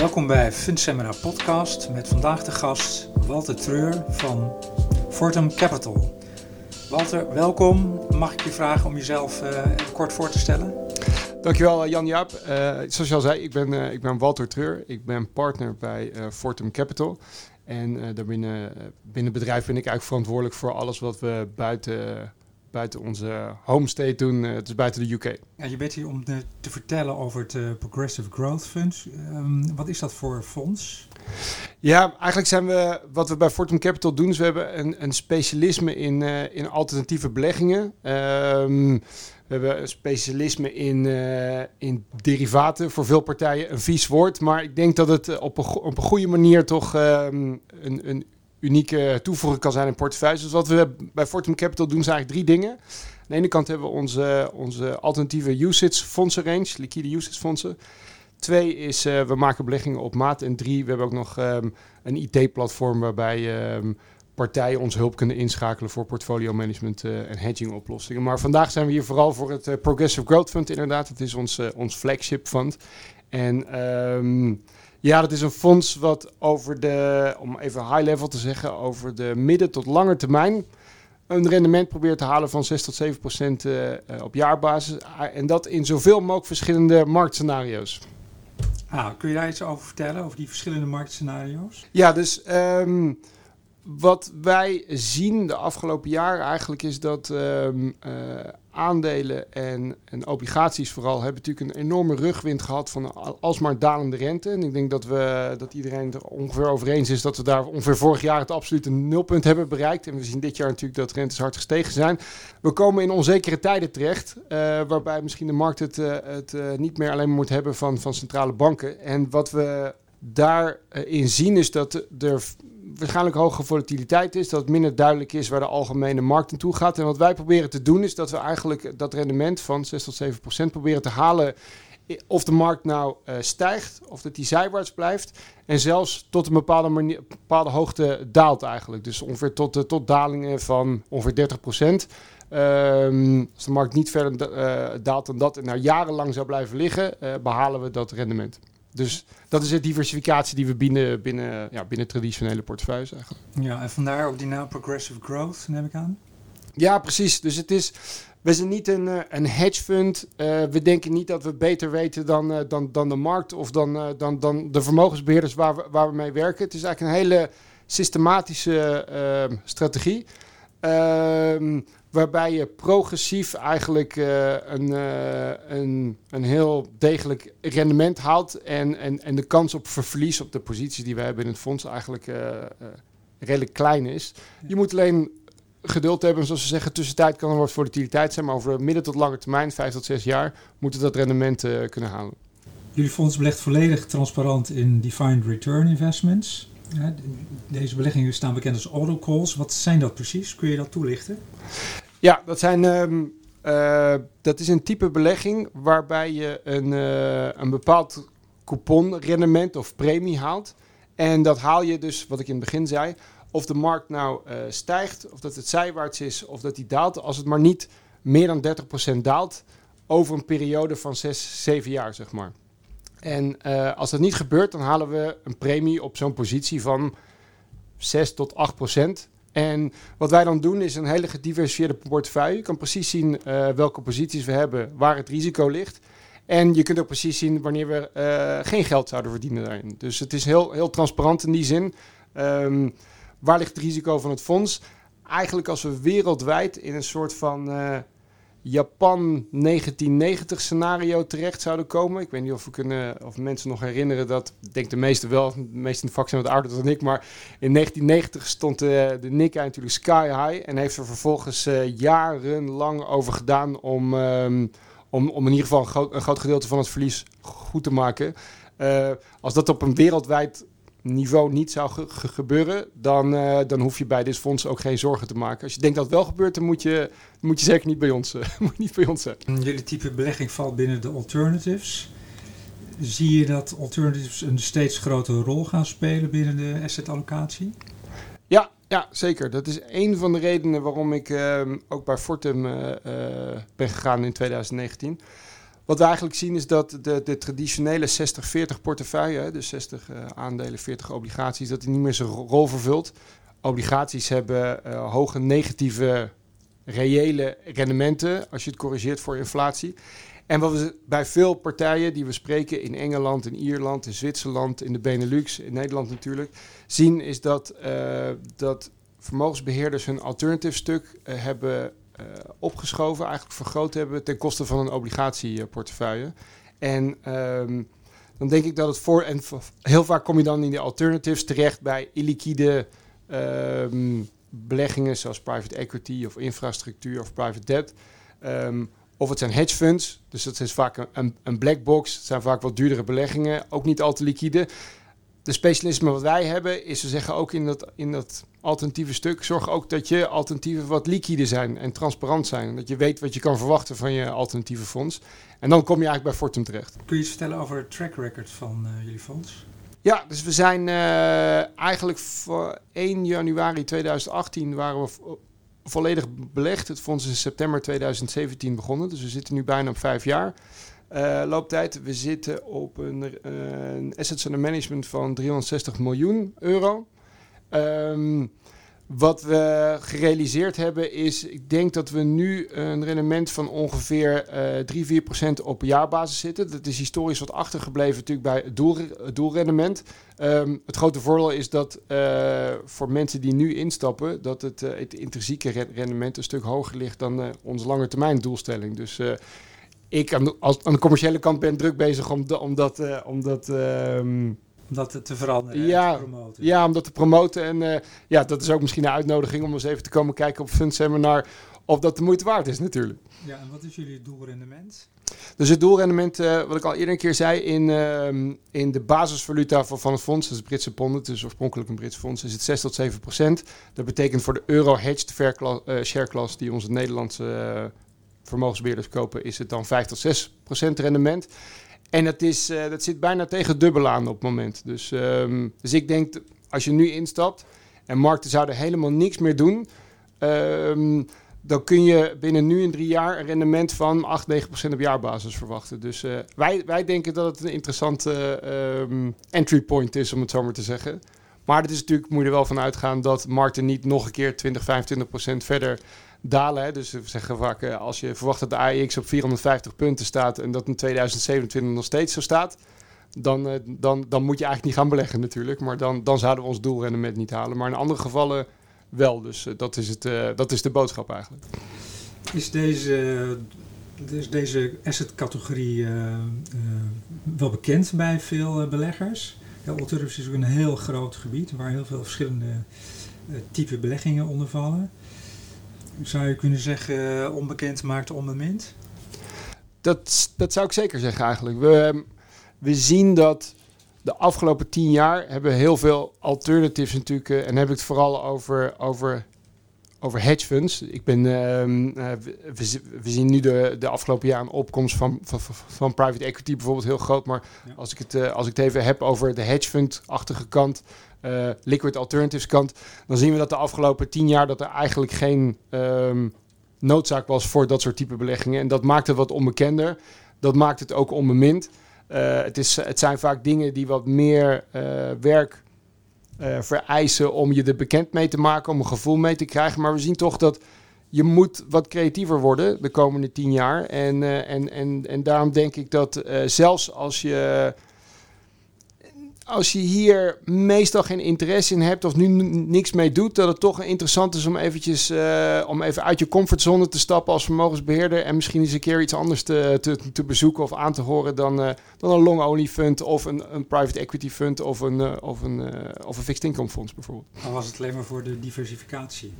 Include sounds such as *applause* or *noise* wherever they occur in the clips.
Welkom bij Fundseminar Podcast met vandaag de gast Walter Treur van Fortum Capital. Walter, welkom. Mag ik je vragen om jezelf uh, kort voor te stellen? Dankjewel Jan Jaap. Uh, zoals je al zei, ik ben, ik ben Walter Treur. Ik ben partner bij Fortum Capital. En daarbinnen binnen het bedrijf ben ik eigenlijk verantwoordelijk voor alles wat we buiten buiten onze home state doen, uh, dus buiten de UK. Ja, je bent hier om te vertellen over het uh, Progressive Growth Fund. Um, wat is dat voor fonds? Ja, eigenlijk zijn we, wat we bij Fortum Capital doen, is we hebben een, een specialisme in, uh, in alternatieve beleggingen. Um, we hebben een specialisme in, in derivaten. Voor veel partijen een vies woord. Maar ik denk dat het op een, op een goede manier toch um, een, een unieke toevoeging kan zijn in portefeuilles. Dus wat we bij Fortum Capital doen, zijn eigenlijk drie dingen. Aan de ene kant hebben we onze, onze alternatieve usage fondsen range, liquide usage fondsen. Twee is, uh, we maken beleggingen op maat. En drie, we hebben ook nog um, een IT-platform waarbij um, partijen ons hulp kunnen inschakelen voor portfolio management uh, en hedging oplossingen. Maar vandaag zijn we hier vooral voor het uh, Progressive Growth Fund inderdaad. Het is ons, ons flagship fund. En um, ja, dat is een fonds wat over de, om even high level te zeggen, over de midden tot lange termijn een rendement probeert te halen van 6 tot 7 procent uh, op jaarbasis. En dat in zoveel mogelijk verschillende marktscenario's. Ah, kun je daar iets over vertellen, over die verschillende marktscenario's? Ja, dus um, wat wij zien de afgelopen jaren eigenlijk is dat um, uh, aandelen en, en, obligaties vooral hebben natuurlijk een enorme rugwind gehad van alsmaar dalende rente. En ik denk dat, we, dat iedereen er ongeveer over eens is dat we daar ongeveer vorig jaar het absolute nulpunt hebben bereikt. En we zien dit jaar natuurlijk dat rentes hard gestegen zijn. We komen in onzekere tijden terecht, uh, waarbij misschien de markt het, uh, het niet meer alleen moet hebben van, van centrale banken. En wat we daarin zien is dat er waarschijnlijk hoge volatiliteit is, dat het minder duidelijk is waar de algemene markt naartoe gaat. En wat wij proberen te doen is dat we eigenlijk dat rendement van 6 tot 7 procent proberen te halen. Of de markt nou uh, stijgt, of dat die zijwaarts blijft. En zelfs tot een bepaalde, bepaalde hoogte daalt eigenlijk. Dus ongeveer tot, tot dalingen van ongeveer 30 procent. Um, als de markt niet verder uh, daalt dan dat en nou jarenlang zou blijven liggen, behalen we dat rendement. Dus dat is de diversificatie die we binnen, binnen, ja, binnen traditionele portefeuilles eigenlijk. Ja, en vandaar ook die naam Progressive Growth, neem ik aan? Ja, precies. Dus het is, we zijn niet een, een hedge fund. Uh, we denken niet dat we beter weten dan, uh, dan, dan de markt of dan, uh, dan, dan de vermogensbeheerders waar we, waar we mee werken. Het is eigenlijk een hele systematische strategie. Ehm, waarbij je progressief eigenlijk uh, een, uh, een, een heel degelijk rendement haalt en, en, en de kans op verlies op de posities die we hebben in het fonds eigenlijk uh, redelijk klein is. Je moet alleen geduld hebben, zoals ze zeggen, tussentijd kan er wat volatiliteit zijn, maar over midden tot lange termijn, vijf tot zes jaar, moeten dat rendement kunnen halen. Jullie fonds belegt volledig transparant in defined return investments. Deze beleggingen staan bekend als autocalls. Wat zijn dat precies? Kun je dat toelichten? Ja, dat, zijn, um, uh, dat is een type belegging waarbij je een, uh, een bepaald couponrendement of premie haalt. En dat haal je dus, wat ik in het begin zei, of de markt nou uh, stijgt, of dat het zijwaarts is, of dat die daalt. Als het maar niet meer dan 30% daalt over een periode van 6, 7 jaar, zeg maar. En uh, als dat niet gebeurt, dan halen we een premie op zo'n positie van 6 tot 8 procent. En wat wij dan doen is een hele gediversifieerde portefeuille. Je kan precies zien uh, welke posities we hebben, waar het risico ligt. En je kunt ook precies zien wanneer we uh, geen geld zouden verdienen daarin. Dus het is heel, heel transparant in die zin. Um, waar ligt het risico van het fonds? Eigenlijk als we wereldwijd in een soort van Japan 1990 scenario terecht zouden komen. Ik weet niet of, we kunnen, of mensen nog herinneren dat, ik denk de meesten wel, de meesten in het vak zijn wat ouder dan ik, maar in 1990 stond de, de Nikkei natuurlijk sky high en heeft er vervolgens uh, jarenlang over gedaan om, um, om, om in ieder geval een groot, gedeelte van het verlies goed te maken. Uh, als dat op een wereldwijd niveau niet zou ge ge gebeuren, dan, uh, dan hoef je bij dit fonds ook geen zorgen te maken. Als je denkt dat het wel gebeurt, dan moet je, moet je zeker niet bij ons, uh, *laughs* moet niet bij ons zijn. Jullie type belegging valt binnen de alternatives. Zie je dat alternatives een steeds grotere rol gaan spelen binnen de assetallocatie? Ja, ja, zeker. Dat is een van de redenen waarom ik uh, ook bij Fortum ben gegaan in 2019. Wat we eigenlijk zien is dat de, de traditionele 60-40 portefeuille, dus 60 uh, aandelen, 40 obligaties, dat die niet meer zijn rol vervult. Obligaties hebben uh, hoge negatieve reële rendementen als je het corrigeert voor inflatie. En wat we bij veel partijen die we spreken in Engeland, in Ierland, in Zwitserland, in de Benelux, in Nederland natuurlijk, zien is dat, uh, dat vermogensbeheerders hun alternative stuk uh, hebben opgeschoven, eigenlijk vergroot hebben ten koste van een obligatieportefeuille. En um, dan denk ik dat het voor, en heel vaak kom je dan in die alternatives terecht bij illiquide um, beleggingen zoals private equity of infrastructuur of private debt. Um, of het zijn hedge funds, dus dat is vaak een, een black box. Het zijn vaak wat duurdere beleggingen, ook niet al te liquide. De specialisme wat wij hebben is, we zeggen ook in dat, in dat alternatieve stuk, zorg ook dat je alternatieven wat liquide zijn en transparant zijn. Dat je weet wat je kan verwachten van je alternatieve fonds. En dan kom je eigenlijk bij Fortum terecht. Kun je iets vertellen over het track record van uh, jullie fonds? Ja, dus we zijn uh, eigenlijk voor 1 januari 2018 waren we volledig belegd. Het fonds is in september 2017 begonnen, dus we zitten nu bijna op vijf jaar. Uh, looptijd, we zitten op een, uh, een assets under management van 360 miljoen euro. Um, wat we gerealiseerd hebben is, ik denk dat we nu een rendement van ongeveer uh, 3-4% op jaarbasis zitten. Dat is historisch wat achtergebleven natuurlijk bij het, doel, het doelrendement. Um, het grote voordeel is dat uh, voor mensen die nu instappen, dat het, het intrinsieke rendement een stuk hoger ligt dan onze lange termijn doelstelling. Dus ik aan de, als, aan de commerciële kant ben druk bezig om, de, om dat... om dat um, om dat te veranderen ja, te promoten. Ja, om dat te promoten. En uh, ja, dat is ook misschien een uitnodiging om eens even te komen kijken op Fund Seminar of dat de moeite waard is natuurlijk. Ja, en wat is jullie doelrendement? Dus het doelrendement, uh, wat ik al eerder een keer zei, in, uh, in de basisvaluta van, het fonds, dat is Britse pond, het is oorspronkelijk een Brits fonds, is het 6 tot 7 procent. Dat betekent voor de euro-hedged share class die onze Nederlandse vermogensbeheerders kopen, is het dan 5 tot 6 procent rendement. En dat, is, uh, dat zit bijna tegen dubbel aan op het moment. Dus, um, dus ik denk, als je nu instapt en markten zouden helemaal niks meer doen... Um, dan kun je binnen nu en drie jaar een rendement van 8, 9 procent op jaarbasis verwachten. Dus uh, wij, wij denken dat het een interessante um, entry point is, om het zo maar te zeggen. Maar het is natuurlijk, moet je er wel van uitgaan dat markten niet nog een keer 20, 25 procent verder dalen. Hè. Dus we zeggen vaak, uh, als je verwacht dat de AEX op 450 punten staat en dat in 2027 nog steeds zo staat, dan, uh, dan, dan moet je eigenlijk niet gaan beleggen natuurlijk. Maar dan, dan zouden we ons doelrendement niet halen. Maar in andere gevallen wel. Dus uh, dat, is het, dat is de boodschap eigenlijk. Is deze, is deze asset-categorie wel bekend bij veel beleggers? Ja, is ook een heel groot gebied waar heel veel verschillende type beleggingen onder vallen zou je kunnen zeggen, onbekend maakt onbemind? Dat, dat zou ik zeker zeggen eigenlijk. We, we zien dat de afgelopen tien jaar hebben heel veel alternatives natuurlijk. Uh, en heb ik het vooral over, over, over hedge funds. Ik ben, uh, we, we, zien nu de, de afgelopen jaar een opkomst van, van, van private equity bijvoorbeeld heel groot. Maar ja. als, ik het, uh, als ik het even heb over de hedge fund-achtige kant uh, liquid alternatives kant, dan zien we dat de afgelopen tien jaar dat er eigenlijk geen um, noodzaak was voor dat soort type beleggingen. En dat maakt het wat onbekender. Dat maakt het ook onbemind. Het, is, het zijn vaak dingen die wat meer werk vereisen om je er bekend mee te maken, om een gevoel mee te krijgen. Maar we zien toch dat je moet wat creatiever worden de komende tien jaar. En, en, en, en daarom denk ik dat zelfs als je als je hier meestal geen interesse in hebt of nu niks mee doet, dat het toch interessant is om eventjes uh, om even uit je comfortzone te stappen als vermogensbeheerder en misschien eens een keer iets anders te, te, te bezoeken of aan te horen dan, uh, dan een long-only fund of een, een private equity fund of een, uh, of een, of een fixed income fonds bijvoorbeeld. Dan was het alleen maar voor de diversificatie.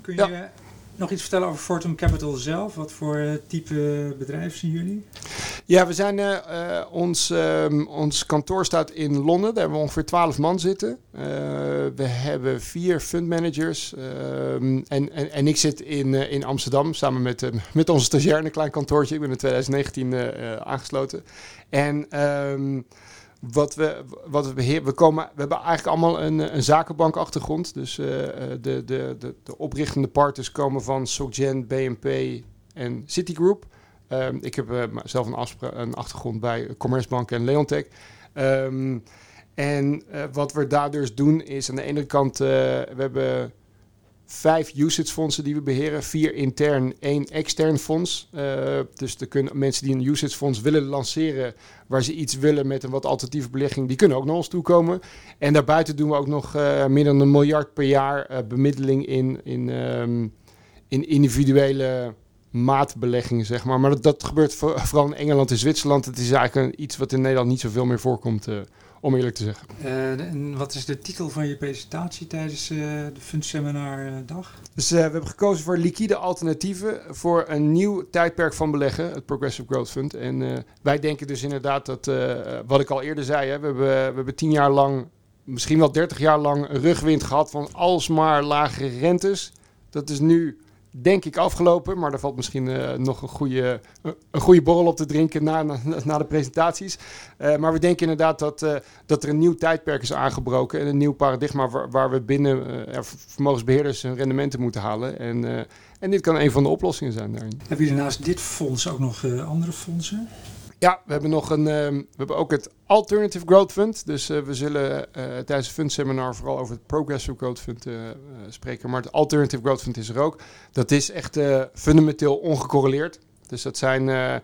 Kun je ja nog iets vertellen over Fortum Capital zelf? Wat voor uh, type bedrijf zien jullie? Ja, we zijn, uh, ons, ons kantoor staat in Londen. Daar hebben we ongeveer 12 man zitten. we hebben vier fundmanagers. en, en, en ik zit in, in Amsterdam samen met, met onze stagiair in een klein kantoortje. Ik ben in 2019 aangesloten. En... Um, wat we, wat we beheren, we, komen, we hebben eigenlijk allemaal een, een zakenbankachtergrond. Dus uh, de, de, de, de oprichtende partners komen van SocGen, BNP en Citigroup. Ehm, ik heb uh, zelf een, een, achtergrond bij Commerzbank en Leontech. Um, en wat we daar dus doen is aan de ene kant, we hebben vijf usage fondsen die we beheren. Vier intern, één extern fonds. Uh, dus er kunnen mensen die een usage fonds willen lanceren... waar ze iets willen met een wat alternatieve belegging... die kunnen ook naar ons toe komen. En daarbuiten doen we ook nog uh, meer dan een miljard per jaar... Uh, bemiddeling in, in, um, in individuele maatbeleggingen, zeg maar. Maar dat, dat gebeurt vooral in Engeland en Zwitserland. Het is eigenlijk een, iets wat in Nederland niet zoveel meer voorkomt om eerlijk te zeggen. Uh, en wat is de titel van je presentatie tijdens uh, de Fundseminardag? Dus uh, we hebben gekozen voor liquide alternatieven voor een nieuw tijdperk van beleggen, het Progressive Growth Fund. En wij denken dus inderdaad dat, wat ik al eerder zei, hè, we, hebben, we hebben tien jaar lang, misschien wel dertig jaar lang, rugwind gehad van alsmaar lagere rentes. Dat is nu denk ik afgelopen. Maar er valt misschien uh, nog een goede, een goede borrel op te drinken na, na, de presentaties. Uh, maar we denken inderdaad dat, dat er een nieuw tijdperk is aangebroken. En een nieuw paradigma waar, waar we binnen vermogensbeheerders hun rendementen moeten halen. En, en dit kan een van de oplossingen zijn daarin. Heb je naast dit fonds ook nog andere fondsen? Ja, we hebben nog een. Uh, we hebben ook het Alternative Growth Fund. Dus uh, we zullen uh, tijdens het fundseminar vooral over het Progressive Growth Fund spreken. Maar het Alternative Growth Fund is er ook. Dat is echt fundamenteel ongecorreleerd. Dus dat zijn. dat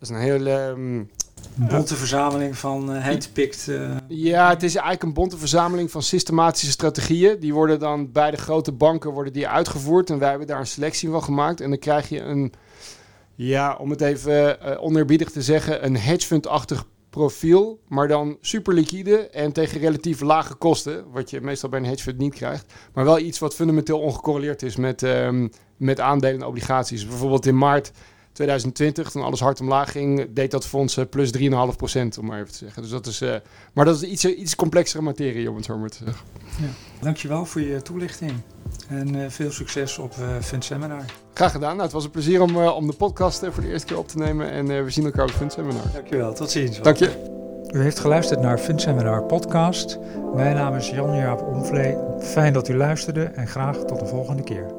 is een hele. Um, bonte verzameling van uh, handpicked. Ja, het is eigenlijk een bonte verzameling van systematische strategieën. Die worden dan bij de grote banken worden die uitgevoerd. En wij hebben daar een selectie van gemaakt. En dan krijg je een ja, om het even uh, oneerbiedig te zeggen, een hedgefund-achtig profiel, maar dan super liquide en tegen relatief lage kosten, wat je meestal bij een hedgefund niet krijgt. Maar wel iets wat fundamenteel ongecorreleerd is met, um, met aandelen en obligaties. Bijvoorbeeld in maart 2020, toen alles hard omlaag ging, deed dat fonds plus 3,5% om maar even te zeggen. Dus dat is, uh, maar dat is iets, iets complexere materie, om het zo maar te zeggen. Ja. Dankjewel voor je toelichting. En uh, veel succes op uh, Fund Seminar. Graag gedaan. Nou, het was een plezier om, uh, om de podcast voor de eerste keer op te nemen. En we zien elkaar op Fund Seminar. Dankjewel. Tot ziens. Dank je. U heeft geluisterd naar Fund Seminar podcast. Mijn naam is Jan-Jaap Omvlee. Fijn dat u luisterde en graag tot de volgende keer.